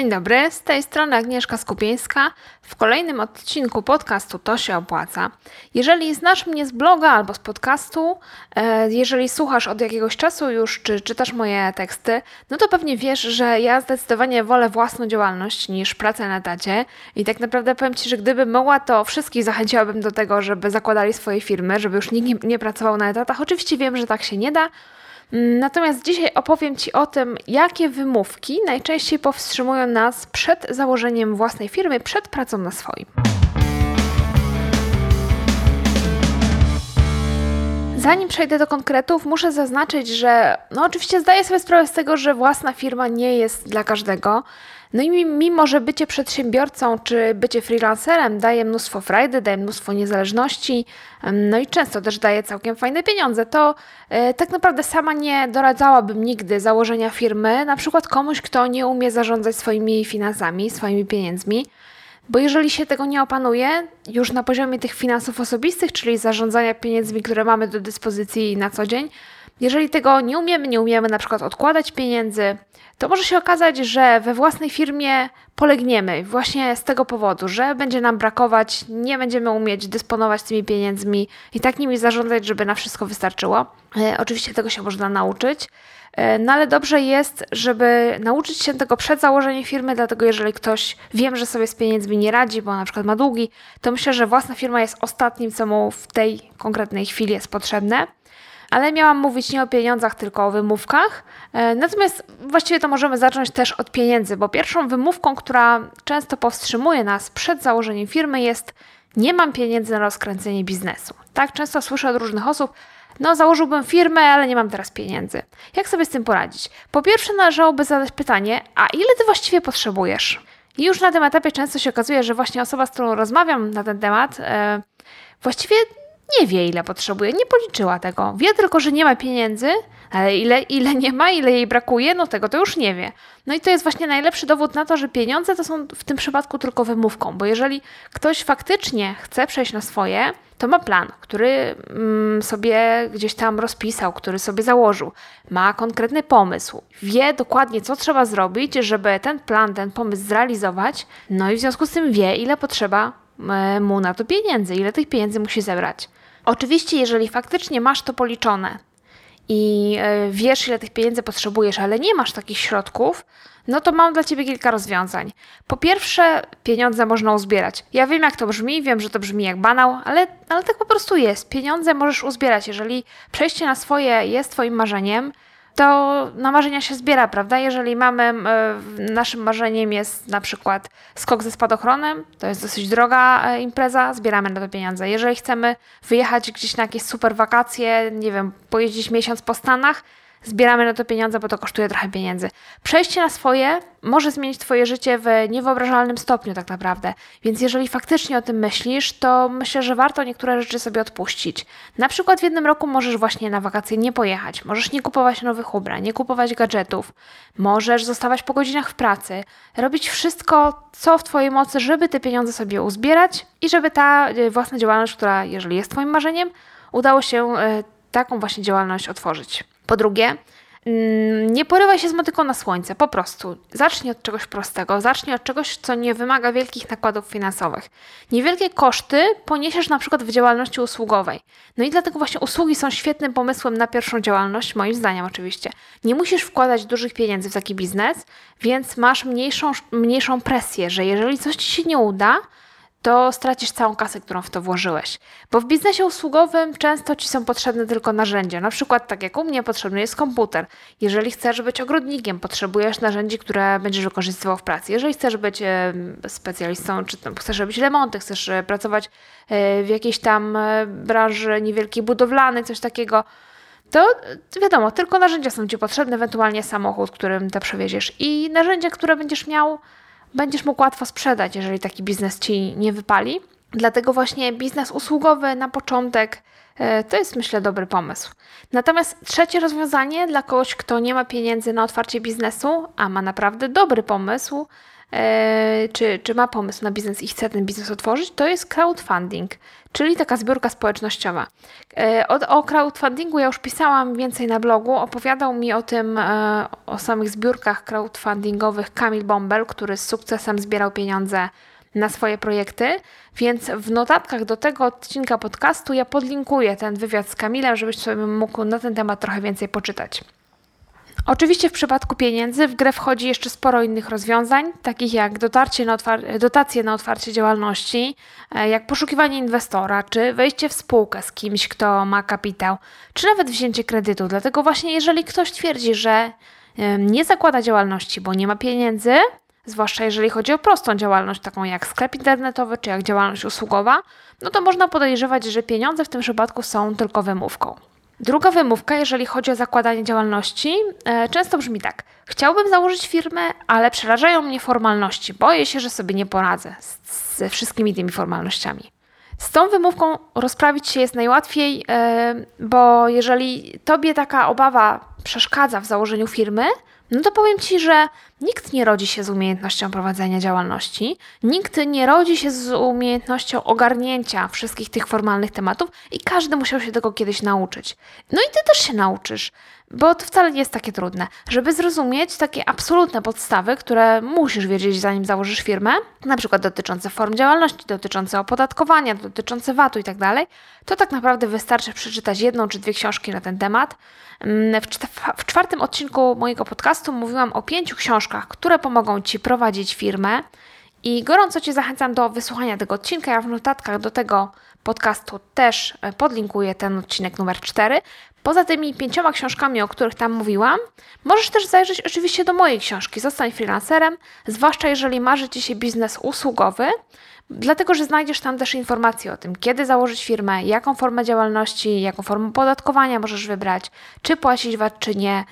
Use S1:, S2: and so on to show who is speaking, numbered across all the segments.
S1: Dzień dobry, z tej strony Agnieszka Skupieńska. W kolejnym odcinku podcastu To się opłaca. Jeżeli znasz mnie z bloga albo z podcastu, e, jeżeli słuchasz od jakiegoś czasu już, czy czytasz moje teksty, no to pewnie wiesz, że ja zdecydowanie wolę własną działalność niż pracę na etacie. I tak naprawdę powiem Ci, że gdybym mogła, to wszystkich zachęciłabym do tego, żeby zakładali swoje firmy, żeby już nikt nie pracował na etatach. Oczywiście wiem, że tak się nie da, Natomiast dzisiaj opowiem Ci o tym, jakie wymówki najczęściej powstrzymują nas przed założeniem własnej firmy, przed pracą na swoim. Zanim przejdę do konkretów, muszę zaznaczyć, że no oczywiście zdaję sobie sprawę z tego, że własna firma nie jest dla każdego. No i mimo, że bycie przedsiębiorcą czy bycie freelancerem daje mnóstwo frajdy, daje mnóstwo niezależności, no i często też daje całkiem fajne pieniądze, to e, tak naprawdę sama nie doradzałabym nigdy założenia firmy, na przykład komuś, kto nie umie zarządzać swoimi finansami, swoimi pieniędzmi. Bo jeżeli się tego nie opanuje, już na poziomie tych finansów osobistych, czyli zarządzania pieniędzmi, które mamy do dyspozycji na co dzień, jeżeli tego nie umiemy, nie umiemy na przykład odkładać pieniędzy, to może się okazać, że we własnej firmie polegniemy właśnie z tego powodu, że będzie nam brakować, nie będziemy umieć dysponować tymi pieniędzmi i tak nimi zarządzać, żeby na wszystko wystarczyło. E, oczywiście tego się można nauczyć. E, no ale dobrze jest, żeby nauczyć się tego przed założeniem firmy, dlatego jeżeli ktoś wiem, że sobie z pieniędzmi nie radzi, bo na przykład ma długi, to myślę, że własna firma jest ostatnim, co mu w tej konkretnej chwili jest potrzebne ale miałam mówić nie o pieniądzach, tylko o wymówkach. E, natomiast właściwie to możemy zacząć też od pieniędzy, bo pierwszą wymówką, która często powstrzymuje nas przed założeniem firmy jest nie mam pieniędzy na rozkręcenie biznesu. Tak często słyszę od różnych osób, no założyłbym firmę, ale nie mam teraz pieniędzy. Jak sobie z tym poradzić? Po pierwsze należałoby zadać pytanie, a ile ty właściwie potrzebujesz? I już na tym etapie często się okazuje, że właśnie osoba, z którą rozmawiam na ten temat, e, właściwie nie wie, ile potrzebuje, nie policzyła tego. Wie tylko, że nie ma pieniędzy, ale ile, ile nie ma, ile jej brakuje, no tego to już nie wie. No i to jest właśnie najlepszy dowód na to, że pieniądze to są w tym przypadku tylko wymówką, bo jeżeli ktoś faktycznie chce przejść na swoje, to ma plan, który mm, sobie gdzieś tam rozpisał, który sobie założył, ma konkretny pomysł, wie dokładnie, co trzeba zrobić, żeby ten plan, ten pomysł zrealizować, no i w związku z tym wie, ile potrzeba e, mu na to pieniędzy, ile tych pieniędzy musi zebrać. Oczywiście, jeżeli faktycznie masz to policzone i e, wiesz, ile tych pieniędzy potrzebujesz, ale nie masz takich środków, no to mam dla Ciebie kilka rozwiązań. Po pierwsze, pieniądze można uzbierać. Ja wiem, jak to brzmi, wiem, że to brzmi jak banał, ale, ale tak po prostu jest. Pieniądze możesz uzbierać. Jeżeli przejście na swoje jest Twoim marzeniem, to na marzenia się zbiera, prawda? Jeżeli mamy, e, naszym marzeniem jest na przykład skok ze spadochronem, to jest dosyć droga e, impreza, zbieramy na to pieniądze. Jeżeli chcemy wyjechać gdzieś na jakieś super wakacje, nie wiem, pojeździć miesiąc po Stanach, zbieramy na to pieniądze, bo to kosztuje trochę pieniędzy. Przejście na swoje może zmienić Twoje życie w niewyobrażalnym stopniu, tak naprawdę. Więc jeżeli faktycznie o tym myślisz, to myślę, że warto niektóre rzeczy sobie odpuścić. Na przykład w jednym roku możesz właśnie na wakacje nie pojechać, możesz nie kupować nowych ubrań, nie kupować gadżetów, możesz zostawać po godzinach w pracy, robić wszystko, co w Twojej mocy, żeby te pieniądze sobie uzbierać i żeby ta e, własna działalność, która jeżeli jest Twoim marzeniem, udało się e, taką właśnie działalność otworzyć. Po drugie, mm, nie porywaj się z motyką na słońce, po prostu. Zacznij od czegoś prostego, zacznij od czegoś, co nie wymaga wielkich nakładów finansowych. Niewielkie koszty poniesiesz na przykład w działalności usługowej. No i dlatego właśnie usługi są świetnym pomysłem na pierwszą działalność, moim zdaniem oczywiście. Nie musisz wkładać dużych pieniędzy w taki biznes, więc masz mniejszą, mniejszą presję, że jeżeli coś ci się nie uda, to stracisz całą kasę, którą w to włożyłeś. Bo w biznesie usługowym często ci są potrzebne tylko narzędzia. Na przykład, tak jak u mnie, potrzebny jest komputer. Jeżeli chcesz być ogrodnikiem, potrzebujesz narzędzi, które będziesz wykorzystywał w pracy. Jeżeli chcesz być specjalistą, czy chcesz robić remonty, chcesz e, pracować e, w jakiejś tam e, branży niewielkiej budowlanej, coś takiego, to wiadomo, tylko narzędzia są ci potrzebne, ewentualnie samochód, którym te przewieziesz. I narzędzia, które będziesz miał będziesz mógł łatwo sprzedać, jeżeli taki biznes ci nie wypali. Dlatego właśnie biznes usługowy na początek e, to jest myślę dobry pomysł. Natomiast trzecie rozwiązanie dla kogoś, kto nie ma pieniędzy na otwarcie biznesu, a ma naprawdę dobry pomysł, e, czy, czy ma pomysł na biznes i chce ten biznes otworzyć, to jest crowdfunding, czyli taka zbiórka społecznościowa. E, o, o crowdfundingu ja już pisałam więcej na blogu. Opowiadał mi o tym, o samych zbiórkach crowdfundingowych Kamil Bombel, który z sukcesem zbierał pieniądze na swoje projekty, więc w notatkach do tego odcinka podcastu ja podlinkuję ten wywiad z Kamilem, żebyś sobie mógł na ten temat trochę więcej poczytać. Oczywiście w przypadku pieniędzy w grę wchodzi jeszcze sporo innych rozwiązań, takich jak dotarcie na dotacje na otwarcie działalności, e, jak poszukiwanie inwestora, czy wejście w spółkę z kimś, kto ma kapitał, czy nawet wzięcie kredytu. Dlatego właśnie jeżeli ktoś twierdzi, że nie zakłada działalności, bo nie ma pieniędzy, zwłaszcza jeżeli chodzi o prostą działalność, taką jak sklep internetowy czy jak działalność usługowa, no to można podejrzewać, że pieniądze w tym przypadku są tylko wymówką. Druga wymówka, jeżeli chodzi o zakładanie działalności, e, często brzmi tak: Chciałbym założyć firmę, ale przerażają mnie formalności. Boję się, że sobie nie poradzę ze wszystkimi tymi formalnościami. Z tą wymówką rozprawić się jest najłatwiej, e, bo jeżeli tobie taka obawa przeszkadza w założeniu firmy, no to powiem Ci, że nikt nie rodzi się z umiejętnością prowadzenia działalności, nikt nie rodzi się z umiejętnością ogarnięcia wszystkich tych formalnych tematów i każdy musiał się tego kiedyś nauczyć. No i Ty też się nauczysz, bo to wcale nie jest takie trudne. Żeby zrozumieć takie absolutne podstawy, które musisz wiedzieć zanim założysz firmę, na przykład dotyczące form działalności, dotyczące opodatkowania, dotyczące VAT-u i tak to tak naprawdę wystarczy przeczytać jedną czy dwie książki na ten temat. Mm, w czwartym odcinku mojego podcastu mówiłam o pięciu książkach, które pomogą Ci prowadzić firmę. I gorąco Cię zachęcam do wysłuchania tego odcinka. Ja w notatkach do tego podcastu też e, podlinkuję ten odcinek numer 4. Poza tymi pięcioma książkami, o których tam mówiłam, możesz też zajrzeć oczywiście do mojej książki Zostań freelancerem, zwłaszcza jeżeli marzy Ci się biznes usługowy, Dlatego, że znajdziesz tam też informacje o tym, kiedy założyć firmę, jaką formę działalności, jaką formę opodatkowania możesz wybrać, czy płacić VAT, czy nie,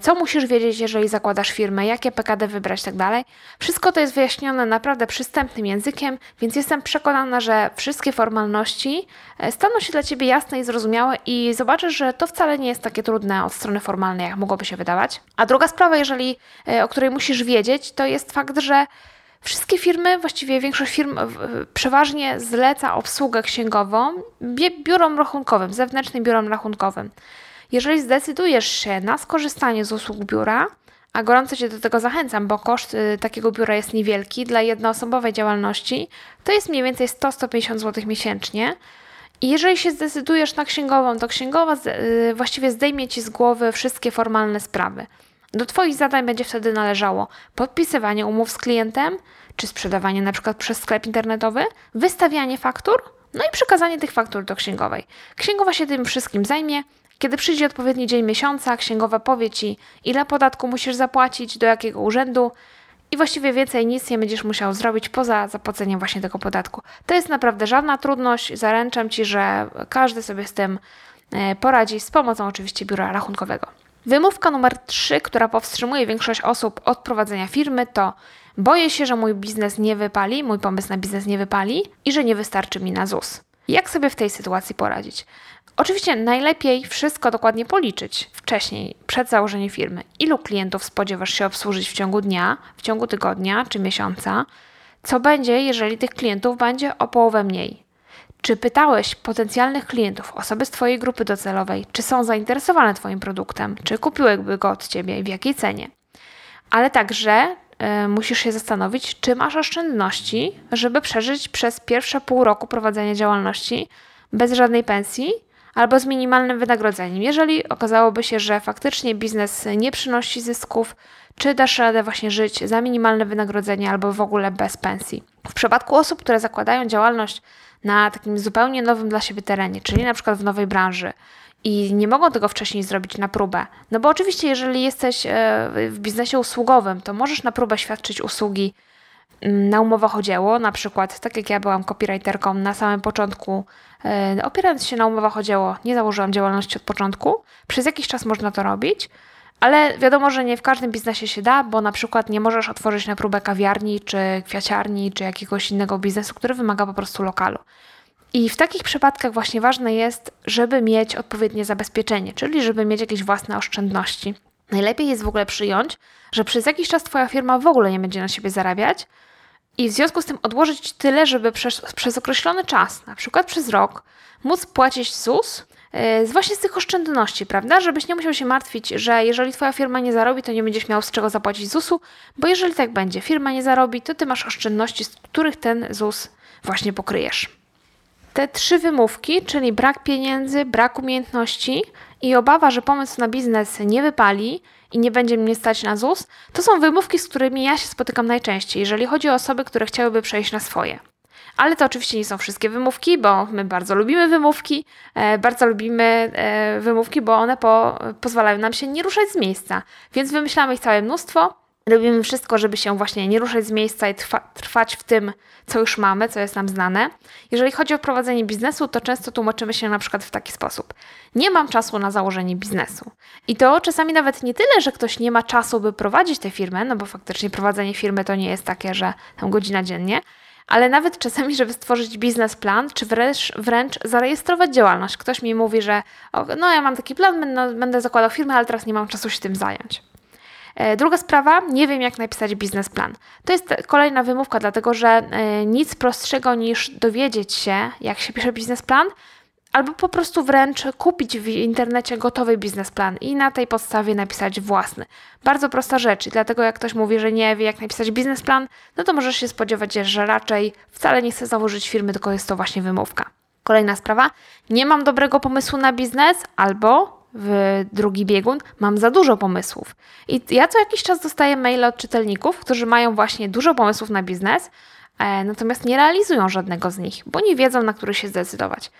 S1: co musisz wiedzieć, jeżeli zakładasz firmę, jakie PKD wybrać, tak dalej. Wszystko to jest wyjaśnione naprawdę przystępnym językiem, więc jestem przekonana, że wszystkie formalności e, staną się dla Ciebie jasne i zrozumiałe i zobaczysz, że to wcale nie jest takie trudne od strony formalnej, jak mogłoby się wydawać. A druga sprawa, jeżeli, e, o której musisz wiedzieć, to jest fakt, że Wszystkie firmy, właściwie większość firm przeważnie zleca obsługę księgową biurom rachunkowym, zewnętrznym biurom rachunkowym. Jeżeli zdecydujesz się na skorzystanie z usług biura, a gorąco Cię do tego zachęcam, bo koszt y, takiego biura jest niewielki dla jednoosobowej działalności, to jest mniej więcej 100-150 zł miesięcznie. I jeżeli się zdecydujesz na księgową, to księgowa y, właściwie zdejmie Ci z głowy wszystkie formalne sprawy. Do Twoich zadań będzie wtedy należało podpisywanie umów z klientem, czy sprzedawanie na przykład przez sklep internetowy, wystawianie faktur, no i przekazanie tych faktur do księgowej. Księgowa się tym wszystkim zajmie. Kiedy przyjdzie odpowiedni dzień miesiąca, księgowa powie Ci, ile podatku musisz zapłacić, do jakiego urzędu i właściwie więcej nic nie będziesz musiał zrobić poza zapłaceniem właśnie tego podatku. To jest naprawdę żadna trudność. Zaręczam Ci, że każdy sobie z tym e, poradzi, z pomocą oczywiście biura rachunkowego. Wymówka numer 3, która powstrzymuje większość osób od prowadzenia firmy, to boję się, że mój biznes nie wypali, mój pomysł na biznes nie wypali i że nie wystarczy mi na ZUS. Jak sobie w tej sytuacji poradzić? Oczywiście najlepiej wszystko dokładnie policzyć wcześniej, przed założeniem firmy. Ilu klientów spodziewasz się obsłużyć w ciągu dnia, w ciągu tygodnia czy miesiąca? Co będzie, jeżeli tych klientów będzie o połowę mniej? Czy pytałeś potencjalnych klientów, osoby z Twojej grupy docelowej, czy są zainteresowane Twoim produktem, czy kupiłyby go od Ciebie i w jakiej cenie? Ale także y, musisz się zastanowić, czy masz oszczędności, żeby przeżyć przez pierwsze pół roku prowadzenia działalności bez żadnej pensji albo z minimalnym wynagrodzeniem. Jeżeli okazałoby się, że faktycznie biznes nie przynosi zysków, czy dasz radę właśnie żyć za minimalne wynagrodzenie albo w ogóle bez pensji. W przypadku osób, które zakładają działalność na takim zupełnie nowym dla siebie terenie, czyli na przykład w nowej branży i nie mogą tego wcześniej zrobić na próbę. No bo oczywiście, jeżeli jesteś e, w biznesie usługowym, to możesz na próbę świadczyć usługi mm, na umowach o dzieło, na przykład tak jak ja byłam copywriterką na samym początku, e, opierając się na umowach o dzieło, nie założyłam działalności od początku. Przez jakiś czas można to robić, ale wiadomo, że nie w każdym biznesie się da, bo na przykład nie możesz otworzyć na próbę kawiarni, czy kwiaciarni, czy jakiegoś innego biznesu, który wymaga po prostu lokalu. I w takich przypadkach właśnie ważne jest, żeby mieć odpowiednie zabezpieczenie, czyli żeby mieć jakieś własne oszczędności. Najlepiej jest w ogóle przyjąć, że przez jakiś czas Twoja firma w ogóle nie będzie na siebie zarabiać i w związku z tym odłożyć tyle, żeby przez, przez określony czas, na przykład przez rok, móc płacić ZUS właśnie z tych oszczędności, prawda? Żebyś nie musiał się martwić, że jeżeli Twoja firma nie zarobi, to nie będziesz miał z czego zapłacić ZUS-u, bo jeżeli tak będzie, firma nie zarobi, to Ty masz oszczędności, z których ten ZUS właśnie pokryjesz. Te trzy wymówki, czyli brak pieniędzy, brak umiejętności i obawa, że pomysł na biznes nie wypali i nie będzie mnie stać na ZUS, to są wymówki, z którymi ja się spotykam najczęściej, jeżeli chodzi o osoby, które chciałyby przejść na swoje. Ale to oczywiście nie są wszystkie wymówki, bo my bardzo lubimy wymówki, e, bardzo lubimy e, wymówki, bo one po, pozwalają nam się nie ruszać z miejsca. Więc wymyślamy ich całe mnóstwo. Robimy wszystko, żeby się właśnie nie ruszać z miejsca i trwa, trwać w tym, co już mamy, co jest nam znane. Jeżeli chodzi o prowadzenie biznesu, to często tłumaczymy się na przykład w taki sposób. Nie mam czasu na założenie biznesu. I to czasami nawet nie tyle, że ktoś nie ma czasu, by prowadzić tę firmę, no bo faktycznie prowadzenie firmy to nie jest takie, że tam godzina dziennie, ale nawet czasami, żeby stworzyć biznesplan, czy wręcz, wręcz zarejestrować działalność. Ktoś mi mówi, że no ja mam taki plan, będę, będę zakładał firmę, ale teraz nie mam czasu się tym zająć. E, druga sprawa, nie wiem jak napisać biznesplan. To jest kolejna wymówka, dlatego że e, nic prostszego niż dowiedzieć się, jak się pisze biznesplan, albo po prostu wręcz kupić w internecie gotowy biznesplan i na tej podstawie napisać własny. Bardzo prosta rzecz i dlatego jak ktoś mówi, że nie wie jak napisać biznesplan, no to możesz się spodziewać, że raczej wcale nie chce założyć firmy, tylko jest to właśnie wymówka. Kolejna sprawa, nie mam dobrego pomysłu na biznes albo w drugi biegun, mam za dużo pomysłów. I ja co jakiś czas dostaję maile od czytelników, którzy mają właśnie dużo pomysłów na biznes, e, natomiast nie realizują żadnego z nich, bo nie wiedzą, na który się zdecydować.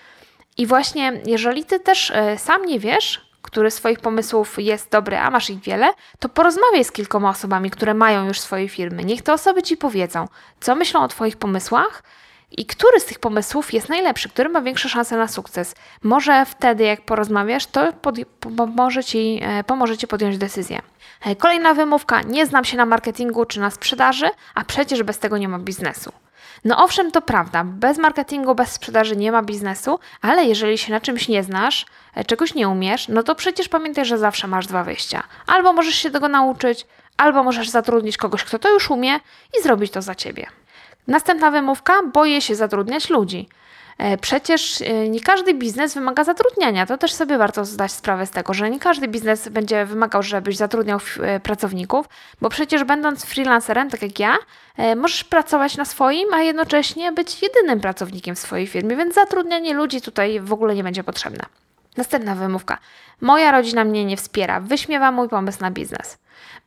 S1: I właśnie, jeżeli ty też e, sam nie wiesz, który z Twoich pomysłów jest dobry, a masz ich wiele, to porozmawiaj z kilkoma osobami, które mają już swoje firmy. Niech te osoby Ci powiedzą, co myślą o Twoich pomysłach i który z tych pomysłów jest najlepszy, który ma większe szanse na sukces. Może wtedy, jak porozmawiasz, to pod, pomoże, ci, e, pomoże Ci podjąć decyzję. E, kolejna wymówka: nie znam się na marketingu czy na sprzedaży, a przecież bez tego nie ma biznesu. No owszem, to prawda, bez marketingu, bez sprzedaży nie ma biznesu, ale jeżeli się na czymś nie znasz, e, czegoś nie umiesz, no to przecież pamiętaj, że zawsze masz dwa wyjścia. Albo możesz się tego nauczyć, albo możesz zatrudnić kogoś, kto to już umie i zrobić to za ciebie. Następna wymówka: boję się zatrudniać ludzi. E, przecież e, nie każdy biznes wymaga zatrudniania. To też sobie warto zdać sprawę z tego, że nie każdy biznes będzie wymagał, żebyś zatrudniał e, pracowników, bo przecież będąc freelancerem, tak jak ja, możesz pracować na swoim, a jednocześnie być jedynym pracownikiem w swojej firmie, więc zatrudnianie ludzi tutaj w ogóle nie będzie potrzebne. Następna wymówka. Moja rodzina mnie nie wspiera, wyśmiewa mój pomysł na biznes.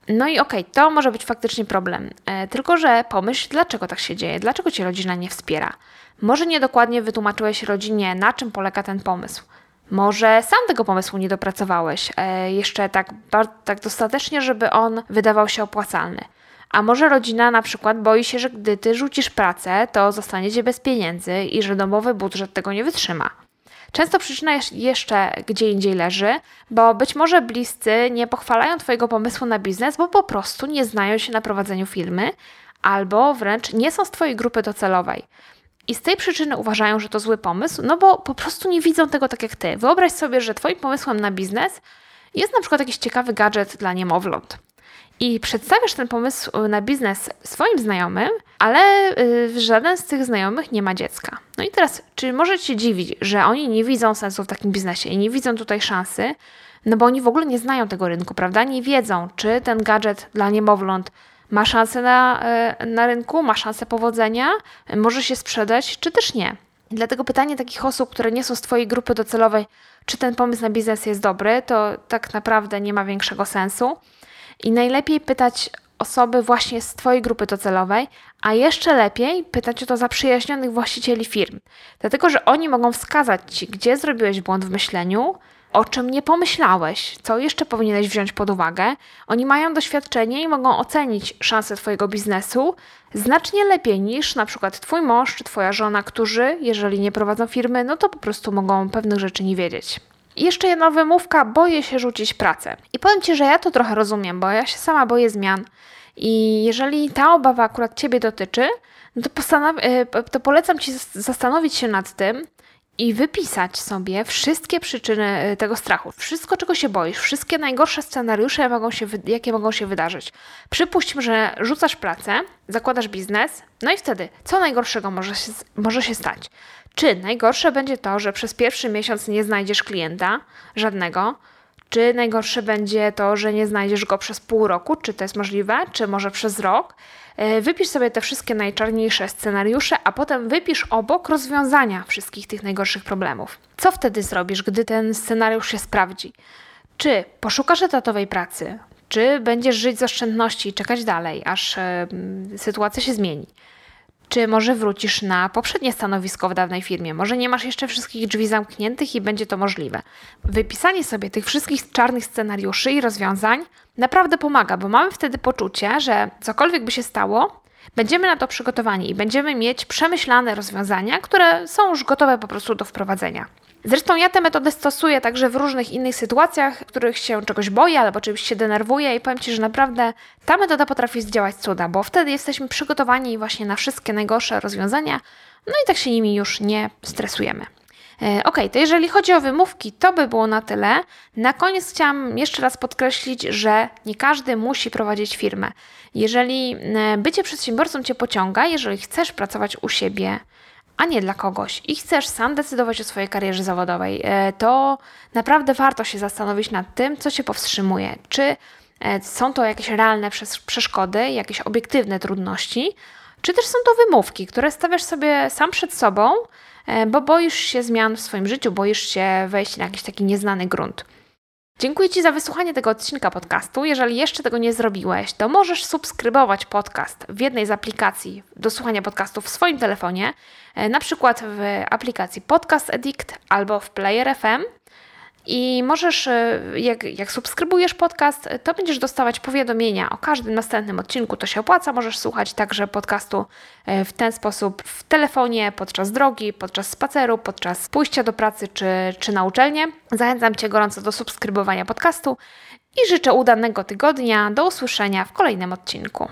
S1: No i okej, okay, to może być faktycznie problem. E, tylko, że pomyśl, dlaczego tak się dzieje, dlaczego cię rodzina nie wspiera. Może niedokładnie wytłumaczyłeś rodzinie, na czym polega ten pomysł. Może sam tego pomysłu nie dopracowałeś e, jeszcze tak, tak dostatecznie, żeby on wydawał się opłacalny. A może rodzina na przykład boi się, że gdy ty rzucisz pracę, to zostaniecie bez pieniędzy i że domowy budżet tego nie wytrzyma. Często przyczyna jeszcze gdzie indziej leży, bo być może bliscy nie pochwalają Twojego pomysłu na biznes, bo po prostu nie znają się na prowadzeniu firmy, albo wręcz nie są z Twojej grupy docelowej. I z tej przyczyny uważają, że to zły pomysł, no bo po prostu nie widzą tego tak jak Ty. Wyobraź sobie, że Twoim pomysłem na biznes jest na przykład jakiś ciekawy gadżet dla niemowląt i przedstawiasz ten pomysł na biznes swoim znajomym, ale y, żaden z tych znajomych nie ma dziecka. No i teraz, czy może Cię dziwić, że oni nie widzą sensu w takim biznesie i nie widzą tutaj szansy, no bo oni w ogóle nie znają tego rynku, prawda? Nie wiedzą, czy ten gadżet dla niemowląt ma szansę na, y, na rynku, ma szansę powodzenia, może się sprzedać, czy też nie. Dlatego pytanie takich osób, które nie są z Twojej grupy docelowej, czy ten pomysł na biznes jest dobry, to tak naprawdę nie ma większego sensu. I najlepiej pytać osoby właśnie z Twojej grupy docelowej, a jeszcze lepiej pytać o to zaprzyjaźnionych właścicieli firm, dlatego że oni mogą wskazać Ci, gdzie zrobiłeś błąd w myśleniu, o czym nie pomyślałeś, co jeszcze powinieneś wziąć pod uwagę. Oni mają doświadczenie i mogą ocenić szanse Twojego biznesu znacznie lepiej niż na przykład Twój mąż czy Twoja żona, którzy, jeżeli nie prowadzą firmy, no to po prostu mogą pewnych rzeczy nie wiedzieć. Jeszcze jedna wymówka, boję się rzucić pracę. I powiem Ci, że ja to trochę rozumiem, bo ja się sama boję zmian. I jeżeli ta obawa akurat Ciebie dotyczy, no to, e, to polecam Ci zastanowić się nad tym i wypisać sobie wszystkie przyczyny y, tego strachu, wszystko, czego się boisz, wszystkie najgorsze scenariusze, mogą się, jakie mogą się wydarzyć. Przypuśćmy, że rzucasz pracę, zakładasz biznes, no i wtedy, co najgorszego może się, może się stać? Czy najgorsze będzie to, że przez pierwszy miesiąc nie znajdziesz klienta, żadnego, czy najgorsze będzie to, że nie znajdziesz go przez pół roku? Czy to jest możliwe? Czy może przez rok? E, wypisz sobie te wszystkie najczarniejsze scenariusze, a potem wypisz obok rozwiązania wszystkich tych najgorszych problemów. Co wtedy zrobisz, gdy ten scenariusz się sprawdzi? Czy poszukasz etatowej pracy? Czy będziesz żyć z oszczędności i czekać dalej, aż y, sytuacja się zmieni? Czy może wrócisz na poprzednie stanowisko w dawnej firmie? Może nie masz jeszcze wszystkich drzwi zamkniętych i będzie to możliwe. Wypisanie sobie tych wszystkich czarnych scenariuszy i rozwiązań naprawdę pomaga, bo mamy wtedy poczucie, że cokolwiek by się stało, będziemy na to przygotowani i będziemy mieć przemyślane rozwiązania, które są już gotowe po prostu do wprowadzenia. Zresztą ja tę metodę stosuję także w różnych innych sytuacjach, w których się czegoś boję albo czymś się denerwuję i powiem Ci, że naprawdę ta metoda potrafi zdziałać cuda, bo wtedy jesteśmy przygotowani właśnie na wszystkie najgorsze rozwiązania, no i tak się nimi już nie stresujemy. E, ok, to jeżeli chodzi o wymówki, to by było na tyle. Na koniec chciałam jeszcze raz podkreślić, że nie każdy musi prowadzić firmę. Jeżeli e, bycie przedsiębiorcą Cię pociąga, jeżeli chcesz pracować u siebie, a nie dla kogoś i chcesz sam decydować o swojej karierze zawodowej, e, to naprawdę warto się zastanowić nad tym, co cię powstrzymuje. Czy e, są to jakieś realne przeszkody, jakieś obiektywne trudności, czy też są to wymówki, które stawiasz sobie sam przed sobą, e, bo boisz się zmian w swoim życiu, boisz się wejść na jakiś taki nieznany grunt. Dziękuję Ci za wysłuchanie tego odcinka podcastu. Jeżeli jeszcze tego nie zrobiłeś, to możesz subskrybować podcast w jednej z aplikacji do słuchania podcastów w swoim telefonie, e, na przykład w aplikacji Podcast Addict albo w Player FM. I możesz, e, jak, jak subskrybujesz podcast, to będziesz dostawać powiadomienia o każdym następnym odcinku. To się opłaca. Możesz słuchać także podcastu e, w ten sposób w telefonie, podczas drogi, podczas spaceru, podczas pójścia do pracy czy, czy na uczelnię. Zachęcam Cię gorąco do subskrybowania podcastu i życzę udanego tygodnia. Do usłyszenia w kolejnym odcinku.